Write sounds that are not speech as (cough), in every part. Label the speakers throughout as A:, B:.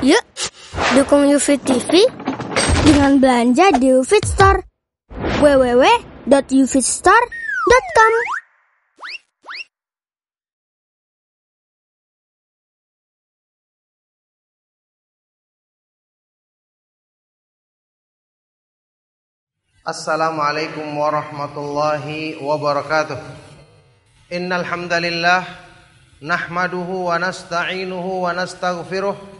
A: Yuk, dukung UFIT TV dengan belanja di UFIT Store. www.ufitstore.com
B: Assalamualaikum warahmatullahi wabarakatuh. Innal hamdalillah nahmaduhu wa nasta'inuhu wa nastaghfiruh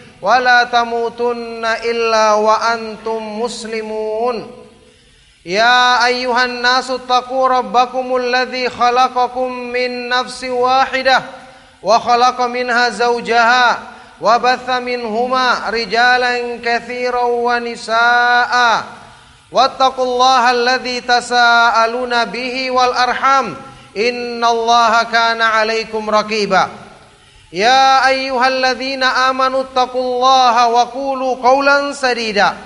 B: Wal-tamu-tunna illa wa antum muslimun. Ya ayyuhan nasu taqu rabbakumul ladzi khalaqakum min nafsin wa khalaqa minha zawjaha wa batha minhuma rijalan katsiran wa nisaa'a. Wattaqullaha alladzi tasaaluna bihi wal arham. Innallaha يا أيها الذين آمنوا اتقوا الله وقولوا قولا سديدا.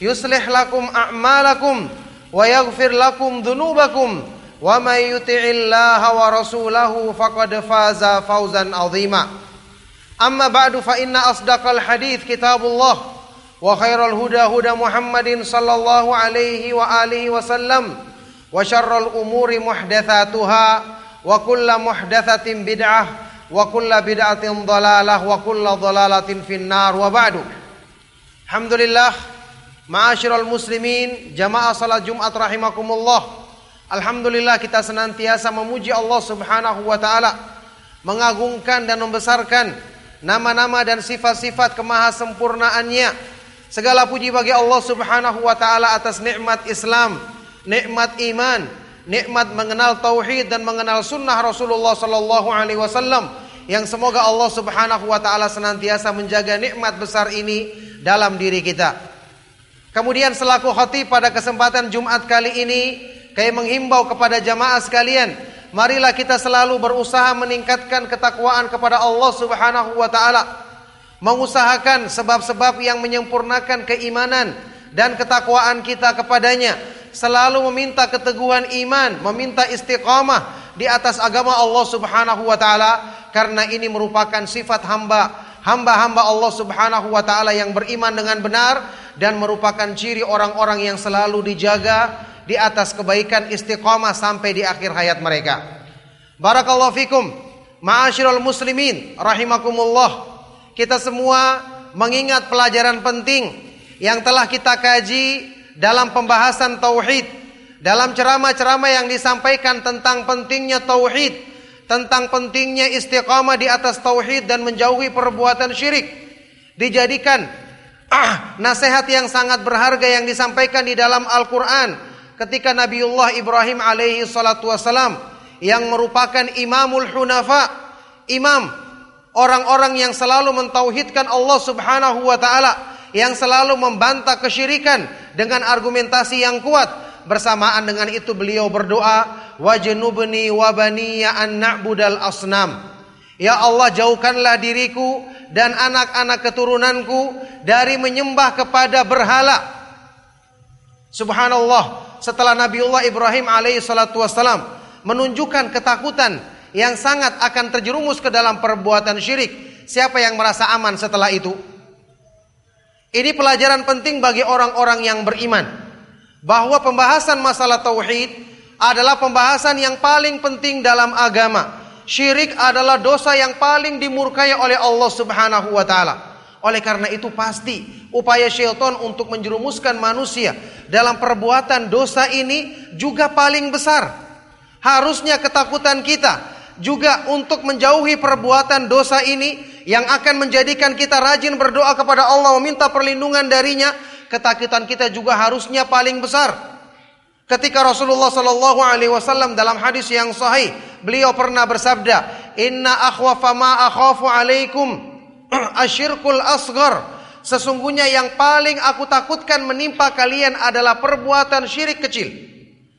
B: يصلح لكم أعمالكم ويغفر لكم ذنوبكم. ومن يطع الله ورسوله فقد فاز فوزا عظيما. أما بعد فإن أصدق الحديث كتاب الله وخير الهدى هدى محمد صلى الله عليه وآله وسلم وشر الأمور محدثاتها وكل محدثة بدعة wa kulla bid'atin dhalalah wa kulla dhalalatin finnar wa ba'du. Alhamdulillah ma'asyiral muslimin jamaah salat Jumat rahimakumullah. Alhamdulillah kita senantiasa memuji Allah Subhanahu wa taala, mengagungkan dan membesarkan nama-nama dan sifat-sifat kemahasempurnaannya. Segala puji bagi Allah Subhanahu wa taala atas nikmat Islam, nikmat iman, nikmat mengenal tauhid dan mengenal sunnah Rasulullah sallallahu alaihi wasallam yang semoga Allah Subhanahu wa taala senantiasa menjaga nikmat besar ini dalam diri kita. Kemudian selaku khatib pada kesempatan Jumat kali ini, kami menghimbau kepada jamaah sekalian, marilah kita selalu berusaha meningkatkan ketakwaan kepada Allah Subhanahu wa taala. Mengusahakan sebab-sebab yang menyempurnakan keimanan dan ketakwaan kita kepadanya selalu meminta keteguhan iman, meminta istiqamah di atas agama Allah Subhanahu wa taala karena ini merupakan sifat hamba hamba-hamba Allah Subhanahu wa taala yang beriman dengan benar dan merupakan ciri orang-orang yang selalu dijaga di atas kebaikan istiqamah sampai di akhir hayat mereka. Barakallahu fikum. Ma'asyiral muslimin rahimakumullah. Kita semua mengingat pelajaran penting yang telah kita kaji dalam pembahasan tauhid, dalam ceramah-ceramah yang disampaikan tentang pentingnya tauhid, tentang pentingnya istiqamah di atas tauhid dan menjauhi perbuatan syirik, dijadikan ah, nasihat yang sangat berharga yang disampaikan di dalam Al-Qur'an ketika Nabiullah Ibrahim alaihi salatu wasalam yang merupakan imamul hunafa, imam orang-orang yang selalu mentauhidkan Allah Subhanahu wa taala yang selalu membantah kesyirikan dengan argumentasi yang kuat. Bersamaan dengan itu beliau berdoa, wajnubni wabaniya an na'budal asnam. Ya Allah jauhkanlah diriku dan anak-anak keturunanku dari menyembah kepada berhala. Subhanallah, setelah Nabiullah Ibrahim alaihi salatu wasalam menunjukkan ketakutan yang sangat akan terjerumus ke dalam perbuatan syirik. Siapa yang merasa aman setelah itu? Ini pelajaran penting bagi orang-orang yang beriman. Bahwa pembahasan masalah tauhid adalah pembahasan yang paling penting dalam agama. Syirik adalah dosa yang paling dimurkai oleh Allah Subhanahu wa taala. Oleh karena itu pasti upaya syaitan untuk menjerumuskan manusia dalam perbuatan dosa ini juga paling besar. Harusnya ketakutan kita juga untuk menjauhi perbuatan dosa ini yang akan menjadikan kita rajin berdoa kepada Allah meminta perlindungan darinya, ketakutan kita juga harusnya paling besar. Ketika Rasulullah Shallallahu Alaihi Wasallam dalam hadis yang sahih, beliau pernah bersabda, Inna akhwafa ma akhafu alaikum (clears throat) asyirkul asgar. Sesungguhnya yang paling aku takutkan menimpa kalian adalah perbuatan syirik kecil.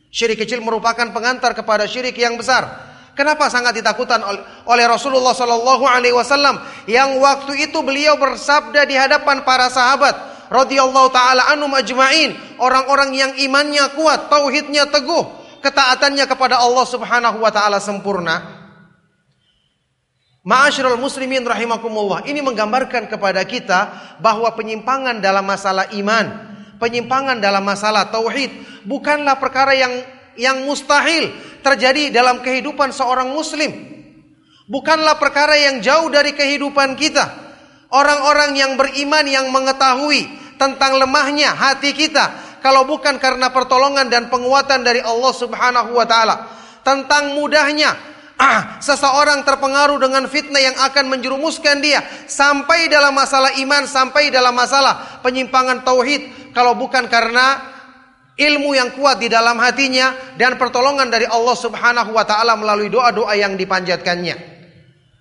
B: Syirik kecil merupakan pengantar kepada syirik yang besar. Kenapa sangat ditakutan oleh Rasulullah Sallallahu Alaihi Wasallam yang waktu itu beliau bersabda di hadapan para sahabat radhiyallahu taala anum ajmain orang-orang yang imannya kuat, tauhidnya teguh, ketaatannya kepada Allah Subhanahu wa taala sempurna. Ma'asyiral muslimin rahimakumullah. Ini menggambarkan kepada kita bahwa penyimpangan dalam masalah iman, penyimpangan dalam masalah tauhid bukanlah perkara yang yang mustahil terjadi dalam kehidupan seorang muslim. Bukanlah perkara yang jauh dari kehidupan kita. Orang-orang yang beriman yang mengetahui tentang lemahnya hati kita kalau bukan karena pertolongan dan penguatan dari Allah Subhanahu wa taala. Tentang mudahnya ah, seseorang terpengaruh dengan fitnah yang akan menjerumuskan dia sampai dalam masalah iman, sampai dalam masalah penyimpangan tauhid kalau bukan karena ilmu yang kuat di dalam hatinya dan pertolongan dari Allah Subhanahu wa taala melalui doa-doa yang dipanjatkannya.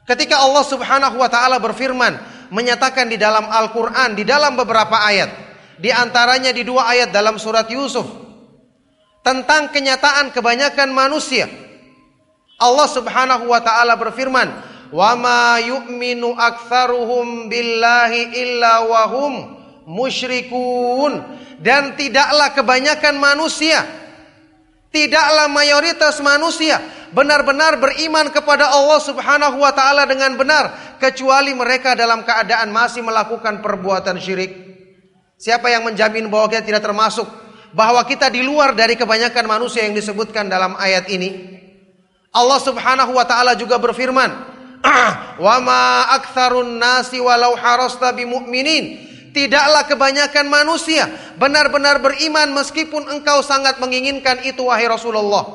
B: Ketika Allah Subhanahu wa taala berfirman menyatakan di dalam Al-Qur'an di dalam beberapa ayat di antaranya di dua ayat dalam surat Yusuf tentang kenyataan kebanyakan manusia Allah Subhanahu wa taala berfirman, "Wa ma yu'minu aktsaruhum billahi illa wa hum musyrikun." Dan tidaklah kebanyakan manusia, tidaklah mayoritas manusia benar-benar beriman kepada Allah Subhanahu wa taala dengan benar kecuali mereka dalam keadaan masih melakukan perbuatan syirik. Siapa yang menjamin bahwa kita tidak termasuk bahwa kita di luar dari kebanyakan manusia yang disebutkan dalam ayat ini? Allah Subhanahu wa taala juga berfirman, (clears throat) "Wa ma aktsarun nasi walau harasta bimu'minin." Tidaklah kebanyakan manusia benar-benar beriman meskipun engkau sangat menginginkan itu wahai Rasulullah.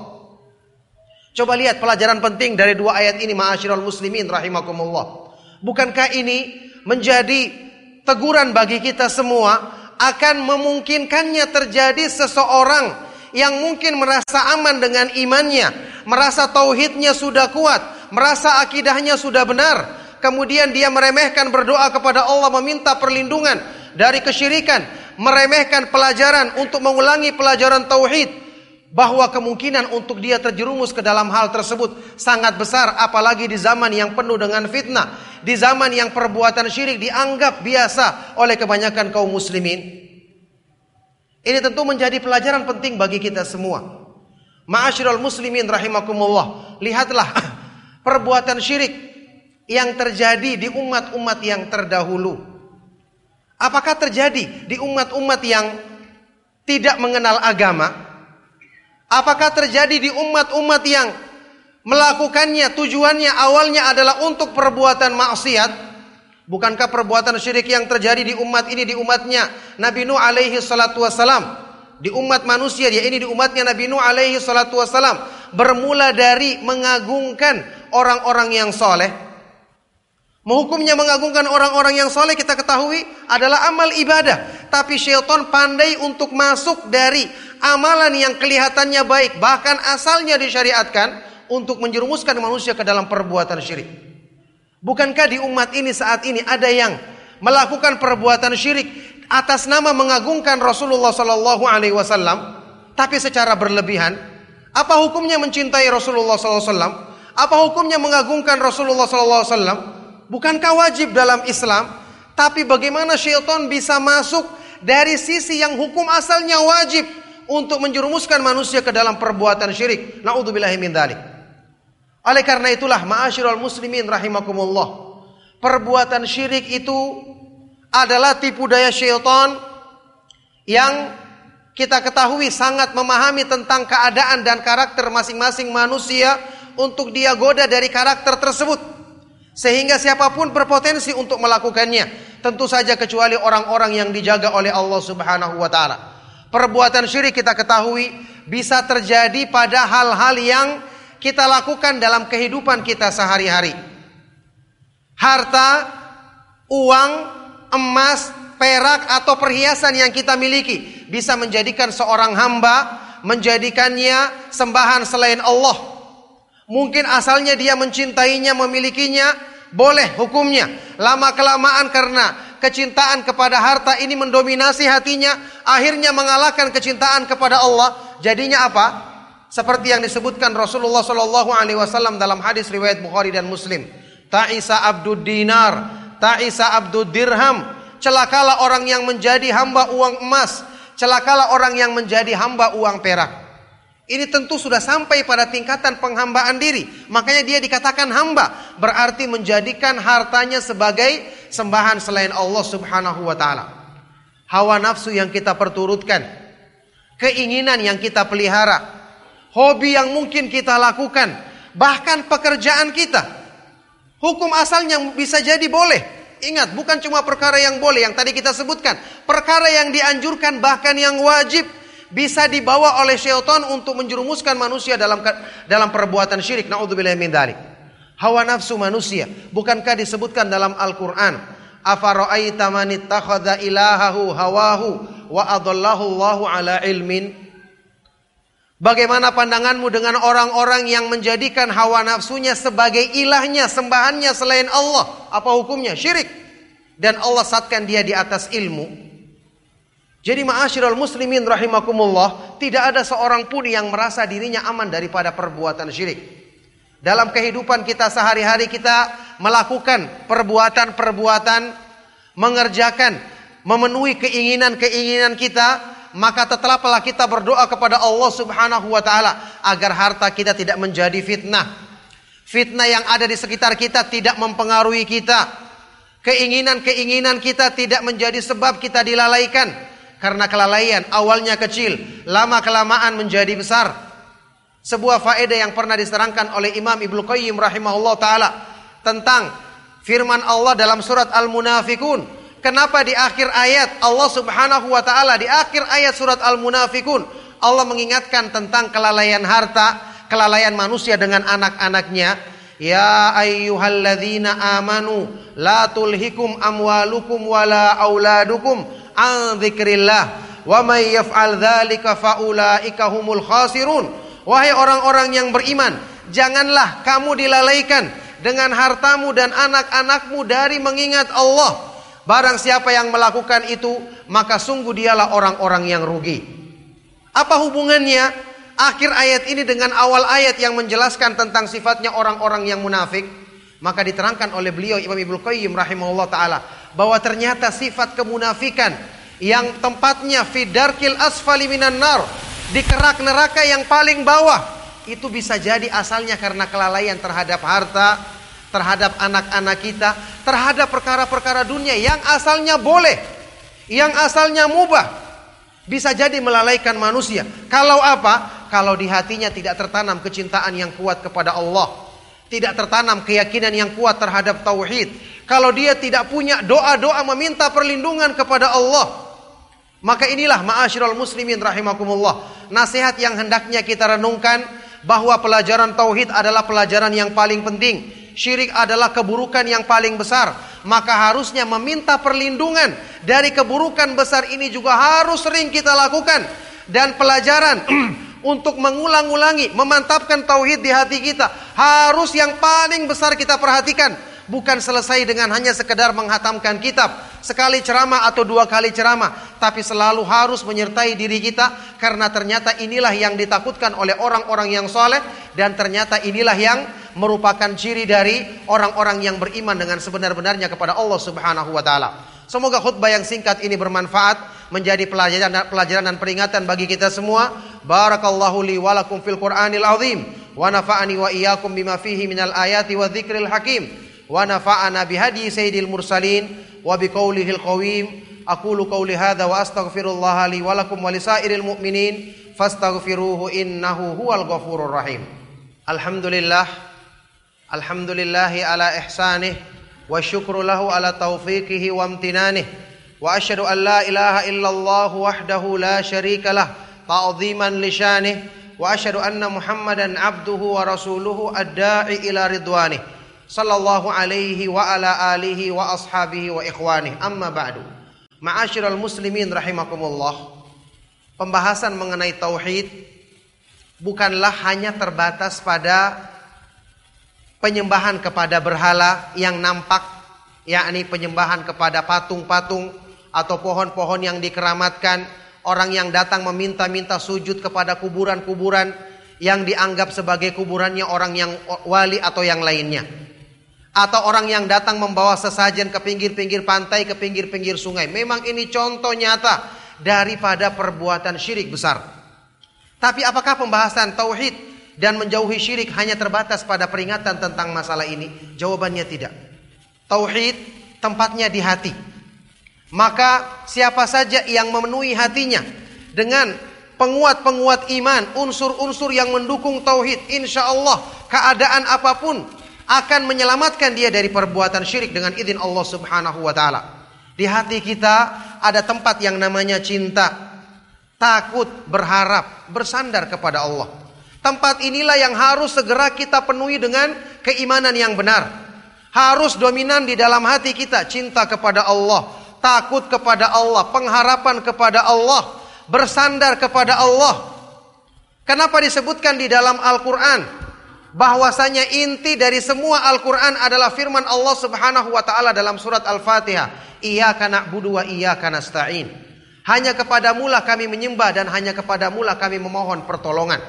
B: Coba lihat pelajaran penting dari dua ayat ini ma'asyiral muslimin rahimakumullah. Bukankah ini menjadi teguran bagi kita semua akan memungkinkannya terjadi seseorang yang mungkin merasa aman dengan imannya, merasa tauhidnya sudah kuat, merasa akidahnya sudah benar, kemudian dia meremehkan berdoa kepada Allah meminta perlindungan dari kesyirikan, meremehkan pelajaran untuk mengulangi pelajaran tauhid, bahwa kemungkinan untuk dia terjerumus ke dalam hal tersebut sangat besar apalagi di zaman yang penuh dengan fitnah, di zaman yang perbuatan syirik dianggap biasa oleh kebanyakan kaum muslimin. Ini tentu menjadi pelajaran penting bagi kita semua. Ma'asyiral muslimin rahimakumullah. Lihatlah (clears throat) perbuatan syirik yang terjadi di umat-umat yang terdahulu. Apakah terjadi di umat-umat yang tidak mengenal agama? Apakah terjadi di umat-umat yang melakukannya tujuannya awalnya adalah untuk perbuatan maksiat? Bukankah perbuatan syirik yang terjadi di umat ini di umatnya Nabi Nuh alaihi salatu wasalam di umat manusia dia ini di umatnya Nabi Nuh alaihi salatu wasalam bermula dari mengagungkan orang-orang yang soleh. Menghukumnya mengagungkan orang-orang yang soleh kita ketahui adalah amal ibadah. Tapi syaitan pandai untuk masuk dari amalan yang kelihatannya baik. Bahkan asalnya disyariatkan untuk menjerumuskan manusia ke dalam perbuatan syirik. Bukankah di umat ini saat ini ada yang melakukan perbuatan syirik atas nama mengagungkan Rasulullah Sallallahu Alaihi Wasallam, tapi secara berlebihan? Apa hukumnya mencintai Rasulullah Sallallahu Alaihi Wasallam? Apa hukumnya mengagungkan Rasulullah Sallallahu Alaihi Wasallam? Bukankah wajib dalam Islam? Tapi bagaimana syaitan bisa masuk dari sisi yang hukum asalnya wajib untuk menjerumuskan manusia ke dalam perbuatan syirik? Naudzubillahi min dzalik. Oleh karena itulah ma'asyiral muslimin rahimakumullah. Perbuatan syirik itu adalah tipu daya syaitan yang kita ketahui sangat memahami tentang keadaan dan karakter masing-masing manusia untuk dia goda dari karakter tersebut. Sehingga siapa pun berpotensi untuk melakukannya. Tentu saja kecuali orang-orang yang dijaga oleh Allah Subhanahu wa taala. Perbuatan syirik kita ketahui bisa terjadi pada hal-hal yang kita lakukan dalam kehidupan kita sehari-hari. Harta, uang, emas, perak atau perhiasan yang kita miliki bisa menjadikan seorang hamba menjadikannya sembahan selain Allah. Mungkin asalnya dia mencintainya, memilikinya, boleh hukumnya. Lama kelamaan karena kecintaan kepada harta ini mendominasi hatinya, akhirnya mengalahkan kecintaan kepada Allah. Jadinya apa? Seperti yang disebutkan Rasulullah Shallallahu Alaihi Wasallam dalam hadis riwayat Bukhari dan Muslim. Ta'isa abdud dinar, ta'isa abdud dirham. Celakalah orang yang menjadi hamba uang emas, celakalah orang yang menjadi hamba uang perak. Ini tentu sudah sampai pada tingkatan penghambaan diri. Makanya dia dikatakan hamba. Berarti menjadikan hartanya sebagai sembahan selain Allah subhanahu wa ta'ala. Hawa nafsu yang kita perturutkan. Keinginan yang kita pelihara. Hobi yang mungkin kita lakukan. Bahkan pekerjaan kita. Hukum asalnya bisa jadi boleh. Ingat, bukan cuma perkara yang boleh yang tadi kita sebutkan. Perkara yang dianjurkan bahkan yang wajib bisa dibawa oleh syaitan untuk menjerumuskan manusia dalam dalam perbuatan syirik. Nauzubillah min dzalik. Hawa nafsu manusia bukankah disebutkan dalam Al-Qur'an? Afara'aita man ittakhadha ilahahu hawahu wa adallahu Allahu ala ilmin? Bagaimana pandanganmu dengan orang-orang yang menjadikan hawa nafsunya sebagai ilahnya, sembahannya selain Allah? Apa hukumnya? Syirik. Dan Allah satkan dia di atas ilmu. Jadi ma'asyiral muslimin rahimakumullah, tidak ada seorang pun yang merasa dirinya aman daripada perbuatan syirik. Dalam kehidupan kita sehari-hari kita melakukan perbuatan-perbuatan mengerjakan memenuhi keinginan-keinginan kita, maka tetaplah kita berdoa kepada Allah Subhanahu wa taala agar harta kita tidak menjadi fitnah. Fitnah yang ada di sekitar kita tidak mempengaruhi kita. Keinginan-keinginan kita tidak menjadi sebab kita dilalaikan karena kelalaian awalnya kecil, lama kelamaan menjadi besar. Sebuah faedah yang pernah diserangkan oleh Imam Ibnu Qayyim rahimahullah taala tentang firman Allah dalam surat Al-Munafikun. Kenapa di akhir ayat Allah Subhanahu wa taala di akhir ayat surat Al-Munafikun Allah mengingatkan tentang kelalaian harta, kelalaian manusia dengan anak-anaknya. Ya ayyuhalladzina amanu la tulhikum amwalukum wala auladukum an dzikrillah wa may yaf'al dzalika faulaika humul khasirun. Wahai orang-orang yang beriman janganlah kamu dilalaikan dengan hartamu dan anak-anakmu dari mengingat Allah. Barang siapa yang melakukan itu maka sungguh dialah orang-orang yang rugi. Apa hubungannya akhir ayat ini dengan awal ayat yang menjelaskan tentang sifatnya orang-orang yang munafik? Maka diterangkan oleh beliau Imam Ibnu Qayyim rahimahullah taala bahwa ternyata sifat kemunafikan yang tempatnya fidarkil asfali minan nar di kerak neraka yang paling bawah itu bisa jadi asalnya karena kelalaian terhadap harta, terhadap anak-anak kita, terhadap perkara-perkara dunia yang asalnya boleh, yang asalnya mubah, bisa jadi melalaikan manusia. Kalau apa? Kalau di hatinya tidak tertanam kecintaan yang kuat kepada Allah, tidak tertanam keyakinan yang kuat terhadap tauhid, kalau dia tidak punya doa-doa meminta perlindungan kepada Allah, maka inilah ma'asyiral muslimin rahimakumullah. Nasihat yang hendaknya kita renungkan bahwa pelajaran tauhid adalah pelajaran yang paling penting. Syirik adalah keburukan yang paling besar. Maka harusnya meminta perlindungan dari keburukan besar ini juga harus sering kita lakukan. Dan pelajaran (clears throat) untuk mengulang-ulangi, memantapkan tauhid di hati kita harus yang paling besar kita perhatikan bukan selesai dengan hanya sekedar menghatamkan kitab, sekali ceramah atau dua kali ceramah, tapi selalu harus menyertai diri kita karena ternyata inilah yang ditakutkan oleh orang-orang yang soleh dan ternyata inilah yang merupakan ciri dari orang-orang yang beriman dengan sebenar-benarnya kepada Allah Subhanahu wa taala. Semoga khutbah yang singkat ini bermanfaat menjadi pelajaran pelajaran dan peringatan bagi kita semua. Barakallahu li wa lakum fil Qur'anil azim. Wa nafa'ani wa iyyakum bima fihi minal ayati wa dzikril hakim. Wa nafa'ana bihadi sayyidil mursalin wa biqaulihil qawim. Aqulu qawli hadza wa astaghfirullah li wa lakum wa lisairil mu'minin. Fastaghfiruhu innahu huwal ghafurur rahim. Alhamdulillah. Alhamdulillahi ala ihsanih. Wa syukru lahu ala taufiqihi wa amtinanih واشهد ان لا اله الا الله وحده لا شريك له تعظيما لشانه واشهد ان محمدا عبده ورسوله الداعي الى رضوانه صلى الله عليه وعلى اله واصحابه واخوانه اما بعد معاشر رحمكم الله pembahasan mengenai tauhid bukanlah hanya terbatas pada penyembahan kepada berhala yang nampak yakni penyembahan kepada patung-patung atau pohon-pohon yang dikeramatkan, orang yang datang meminta-minta sujud kepada kuburan-kuburan yang dianggap sebagai kuburannya orang yang wali atau yang lainnya. Atau orang yang datang membawa sesajen ke pinggir-pinggir pantai, ke pinggir-pinggir sungai. Memang ini contoh nyata daripada perbuatan syirik besar. Tapi apakah pembahasan tauhid dan menjauhi syirik hanya terbatas pada peringatan tentang masalah ini? Jawabannya tidak. Tauhid tempatnya di hati. Maka siapa saja yang memenuhi hatinya dengan penguat-penguat iman, unsur-unsur yang mendukung tauhid, insya Allah keadaan apa pun akan menyelamatkan dia dari perbuatan syirik dengan izin Allah Subhanahu wa taala. Di hati kita ada tempat yang namanya cinta, takut, berharap, bersandar kepada Allah. Tempat inilah yang harus segera kita penuhi dengan keimanan yang benar. Harus dominan di dalam hati kita cinta kepada Allah, takut kepada Allah, pengharapan kepada Allah, bersandar kepada Allah. Kenapa disebutkan di dalam Al-Quran? Bahwasanya inti dari semua Al-Quran adalah firman Allah subhanahu wa ta'ala dalam surat Al-Fatihah. Iyaka na'budu wa iyaka nasta'in. Hanya kepada mula kami menyembah dan hanya kepada mula kami memohon pertolongan.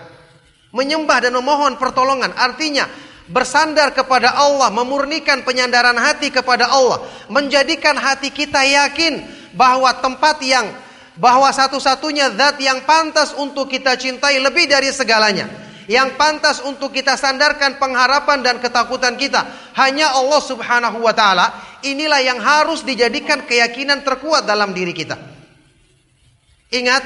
B: Menyembah dan memohon pertolongan artinya bersandar kepada Allah, memurnikan penyandaran hati kepada Allah, menjadikan hati kita yakin bahwa tempat yang bahwa satu-satunya zat yang pantas untuk kita cintai lebih dari segalanya. Yang pantas untuk kita sandarkan pengharapan dan ketakutan kita hanya Allah Subhanahu wa taala. Inilah yang harus dijadikan keyakinan terkuat dalam diri kita. Ingat,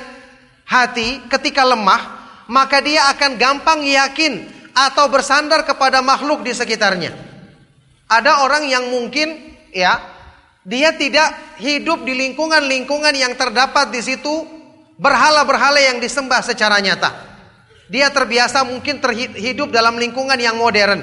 B: hati ketika lemah maka dia akan gampang yakin atau bersandar kepada makhluk di sekitarnya. Ada orang yang mungkin ya dia tidak hidup di lingkungan-lingkungan yang terdapat di situ berhala-berhala yang disembah secara nyata. Dia terbiasa mungkin terhidup dalam lingkungan yang modern.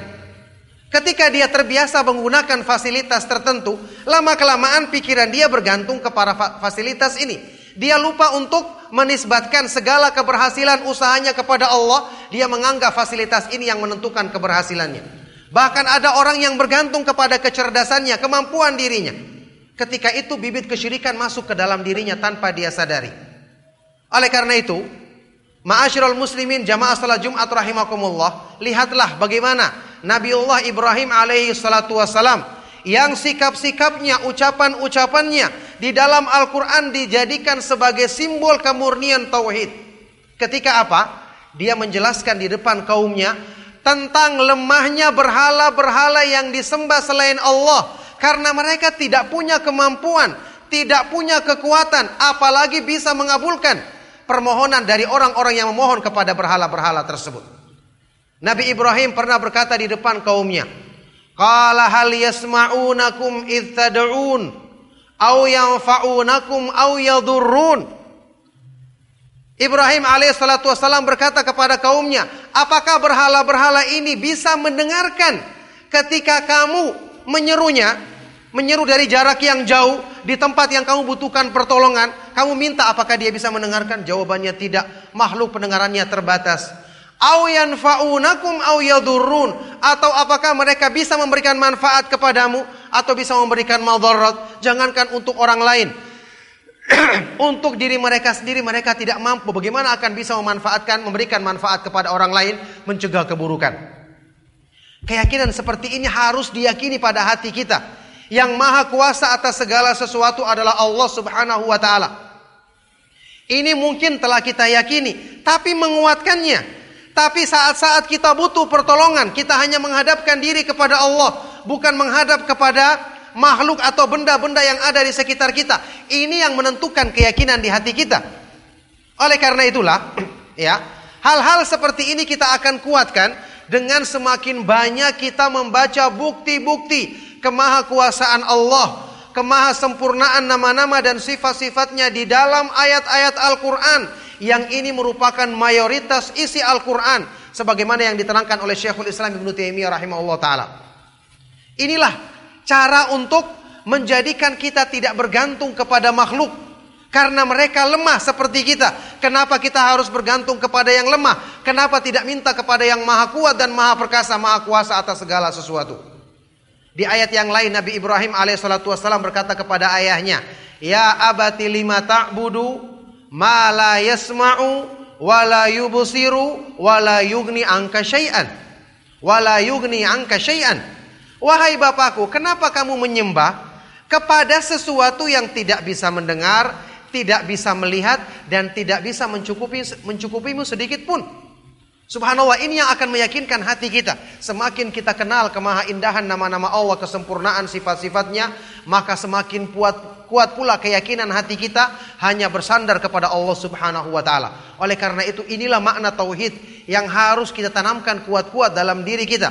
B: Ketika dia terbiasa menggunakan fasilitas tertentu, lama-kelamaan pikiran dia bergantung kepada fasilitas ini. Dia lupa untuk menisbatkan segala keberhasilan usahanya kepada Allah. Dia menganggap fasilitas ini yang menentukan keberhasilannya. Bahkan ada orang yang bergantung kepada kecerdasannya, kemampuan dirinya. Ketika itu bibit kesyirikan masuk ke dalam dirinya tanpa dia sadari. Oleh karena itu, ma'asyiral muslimin jamaah salat Jumat rahimakumullah, lihatlah bagaimana Nabiullah Ibrahim alaihi salatu wasalam yang sikap-sikapnya, ucapan-ucapannya di dalam Al-Qur'an dijadikan sebagai simbol kemurnian tauhid. Ketika apa? Dia menjelaskan di depan kaumnya tentang lemahnya berhala-berhala yang disembah selain Allah karena mereka tidak punya kemampuan, tidak punya kekuatan, apalagi bisa mengabulkan permohonan dari orang-orang yang memohon kepada berhala-berhala tersebut. Nabi Ibrahim pernah berkata di depan kaumnya, "Qala hal yasma'unakum idh tad'un aw yanfa'unakum aw yadurrun?" Ibrahim alaihissalatu wassalam berkata kepada kaumnya, apakah berhala-berhala ini bisa mendengarkan ketika kamu menyerunya, menyeru dari jarak yang jauh di tempat yang kamu butuhkan pertolongan, kamu minta apakah dia bisa mendengarkan? Jawabannya tidak. Makhluk pendengarannya terbatas. Au yanfa'unakum au yadurrun atau apakah mereka bisa memberikan manfaat kepadamu atau bisa memberikan madarat? Jangankan untuk orang lain. (clears throat) untuk diri mereka sendiri mereka tidak mampu. Bagaimana akan bisa memanfaatkan, memberikan manfaat kepada orang lain, mencegah keburukan? Keyakinan seperti ini harus diyakini pada hati kita. Yang maha kuasa atas segala sesuatu adalah Allah subhanahu wa ta'ala. Ini mungkin telah kita yakini. Tapi menguatkannya. Tapi saat-saat kita butuh pertolongan. Kita hanya menghadapkan diri kepada Allah. Bukan menghadap kepada makhluk atau benda-benda yang ada di sekitar kita. Ini yang menentukan keyakinan di hati kita. Oleh karena itulah, (clears throat) ya, hal-hal seperti ini kita akan kuatkan dengan semakin banyak kita membaca bukti-bukti kemahakuasaan Allah, kemahasempurnaan nama-nama dan sifat-sifatnya di dalam ayat-ayat Al-Quran yang ini merupakan mayoritas isi Al-Quran sebagaimana yang diterangkan oleh Syekhul Islam Ibnu Taimiyah rahimahullah taala. Inilah cara untuk menjadikan kita tidak bergantung kepada makhluk karena mereka lemah seperti kita. Kenapa kita harus bergantung kepada yang lemah? Kenapa tidak minta kepada yang maha kuat dan maha perkasa, maha kuasa atas segala sesuatu? Di ayat yang lain Nabi Ibrahim alaihissalatu wassalam berkata kepada ayahnya, "Ya abati lima ta'budu ma la yasma'u wa la yubsiru wa la yugni anka syai'an." Yugni anka. Wahai bapakku, kenapa kamu menyembah kepada sesuatu yang tidak bisa mendengar, tidak bisa melihat dan tidak bisa mencukupi mencukupimu sedikit pun? Subhanallah ini yang akan meyakinkan hati kita. Semakin kita kenal kemahaindahan nama-nama Allah, kesempurnaan sifat-sifatnya, maka semakin kuat kuat pula keyakinan hati kita hanya bersandar kepada Allah Subhanahu wa taala. Oleh karena itu inilah makna tauhid yang harus kita tanamkan kuat-kuat dalam diri kita.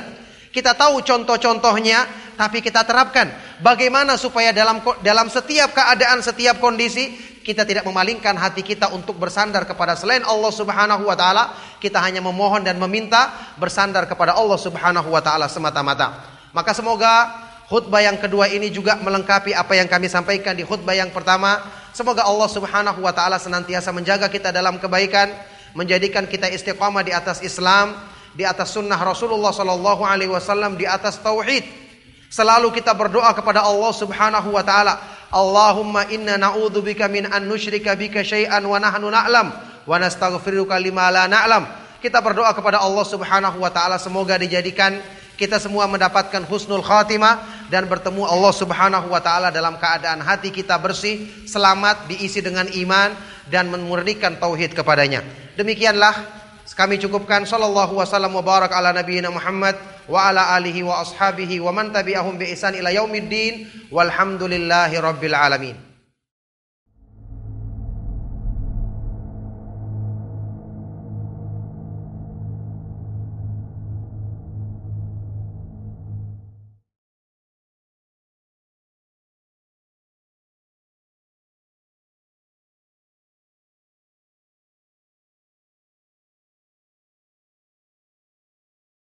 B: Kita tahu contoh-contohnya, tapi kita terapkan. Bagaimana supaya dalam dalam setiap keadaan, setiap kondisi kita tidak memalingkan hati kita untuk bersandar kepada selain Allah Subhanahu wa taala, kita hanya memohon dan meminta bersandar kepada Allah Subhanahu wa taala semata-mata. Maka semoga khutbah yang kedua ini juga melengkapi apa yang kami sampaikan di khutbah yang pertama. Semoga Allah Subhanahu wa taala senantiasa menjaga kita dalam kebaikan, menjadikan kita istiqamah di atas Islam, di atas sunnah Rasulullah sallallahu alaihi wasallam, di atas tauhid. Selalu kita berdoa kepada Allah Subhanahu wa taala Allahumma inna na'udzubika min an nusyrika bika syai'an wa nahnu na'lam wa nastaghfiruka lima la na'lam. Kita berdoa kepada Allah Subhanahu wa taala semoga dijadikan kita semua mendapatkan husnul khatimah dan bertemu Allah Subhanahu wa taala dalam keadaan hati kita bersih, selamat, diisi dengan iman dan memurnikan tauhid kepadanya. Demikianlah kami cukupkan sallallahu wasallam wa barak ala nabiyina Muhammad wa ala alihi wa ashabihi wa man tabi'ahum bi ihsan ila yaumiddin. Walhamdulillahi rabbil alamin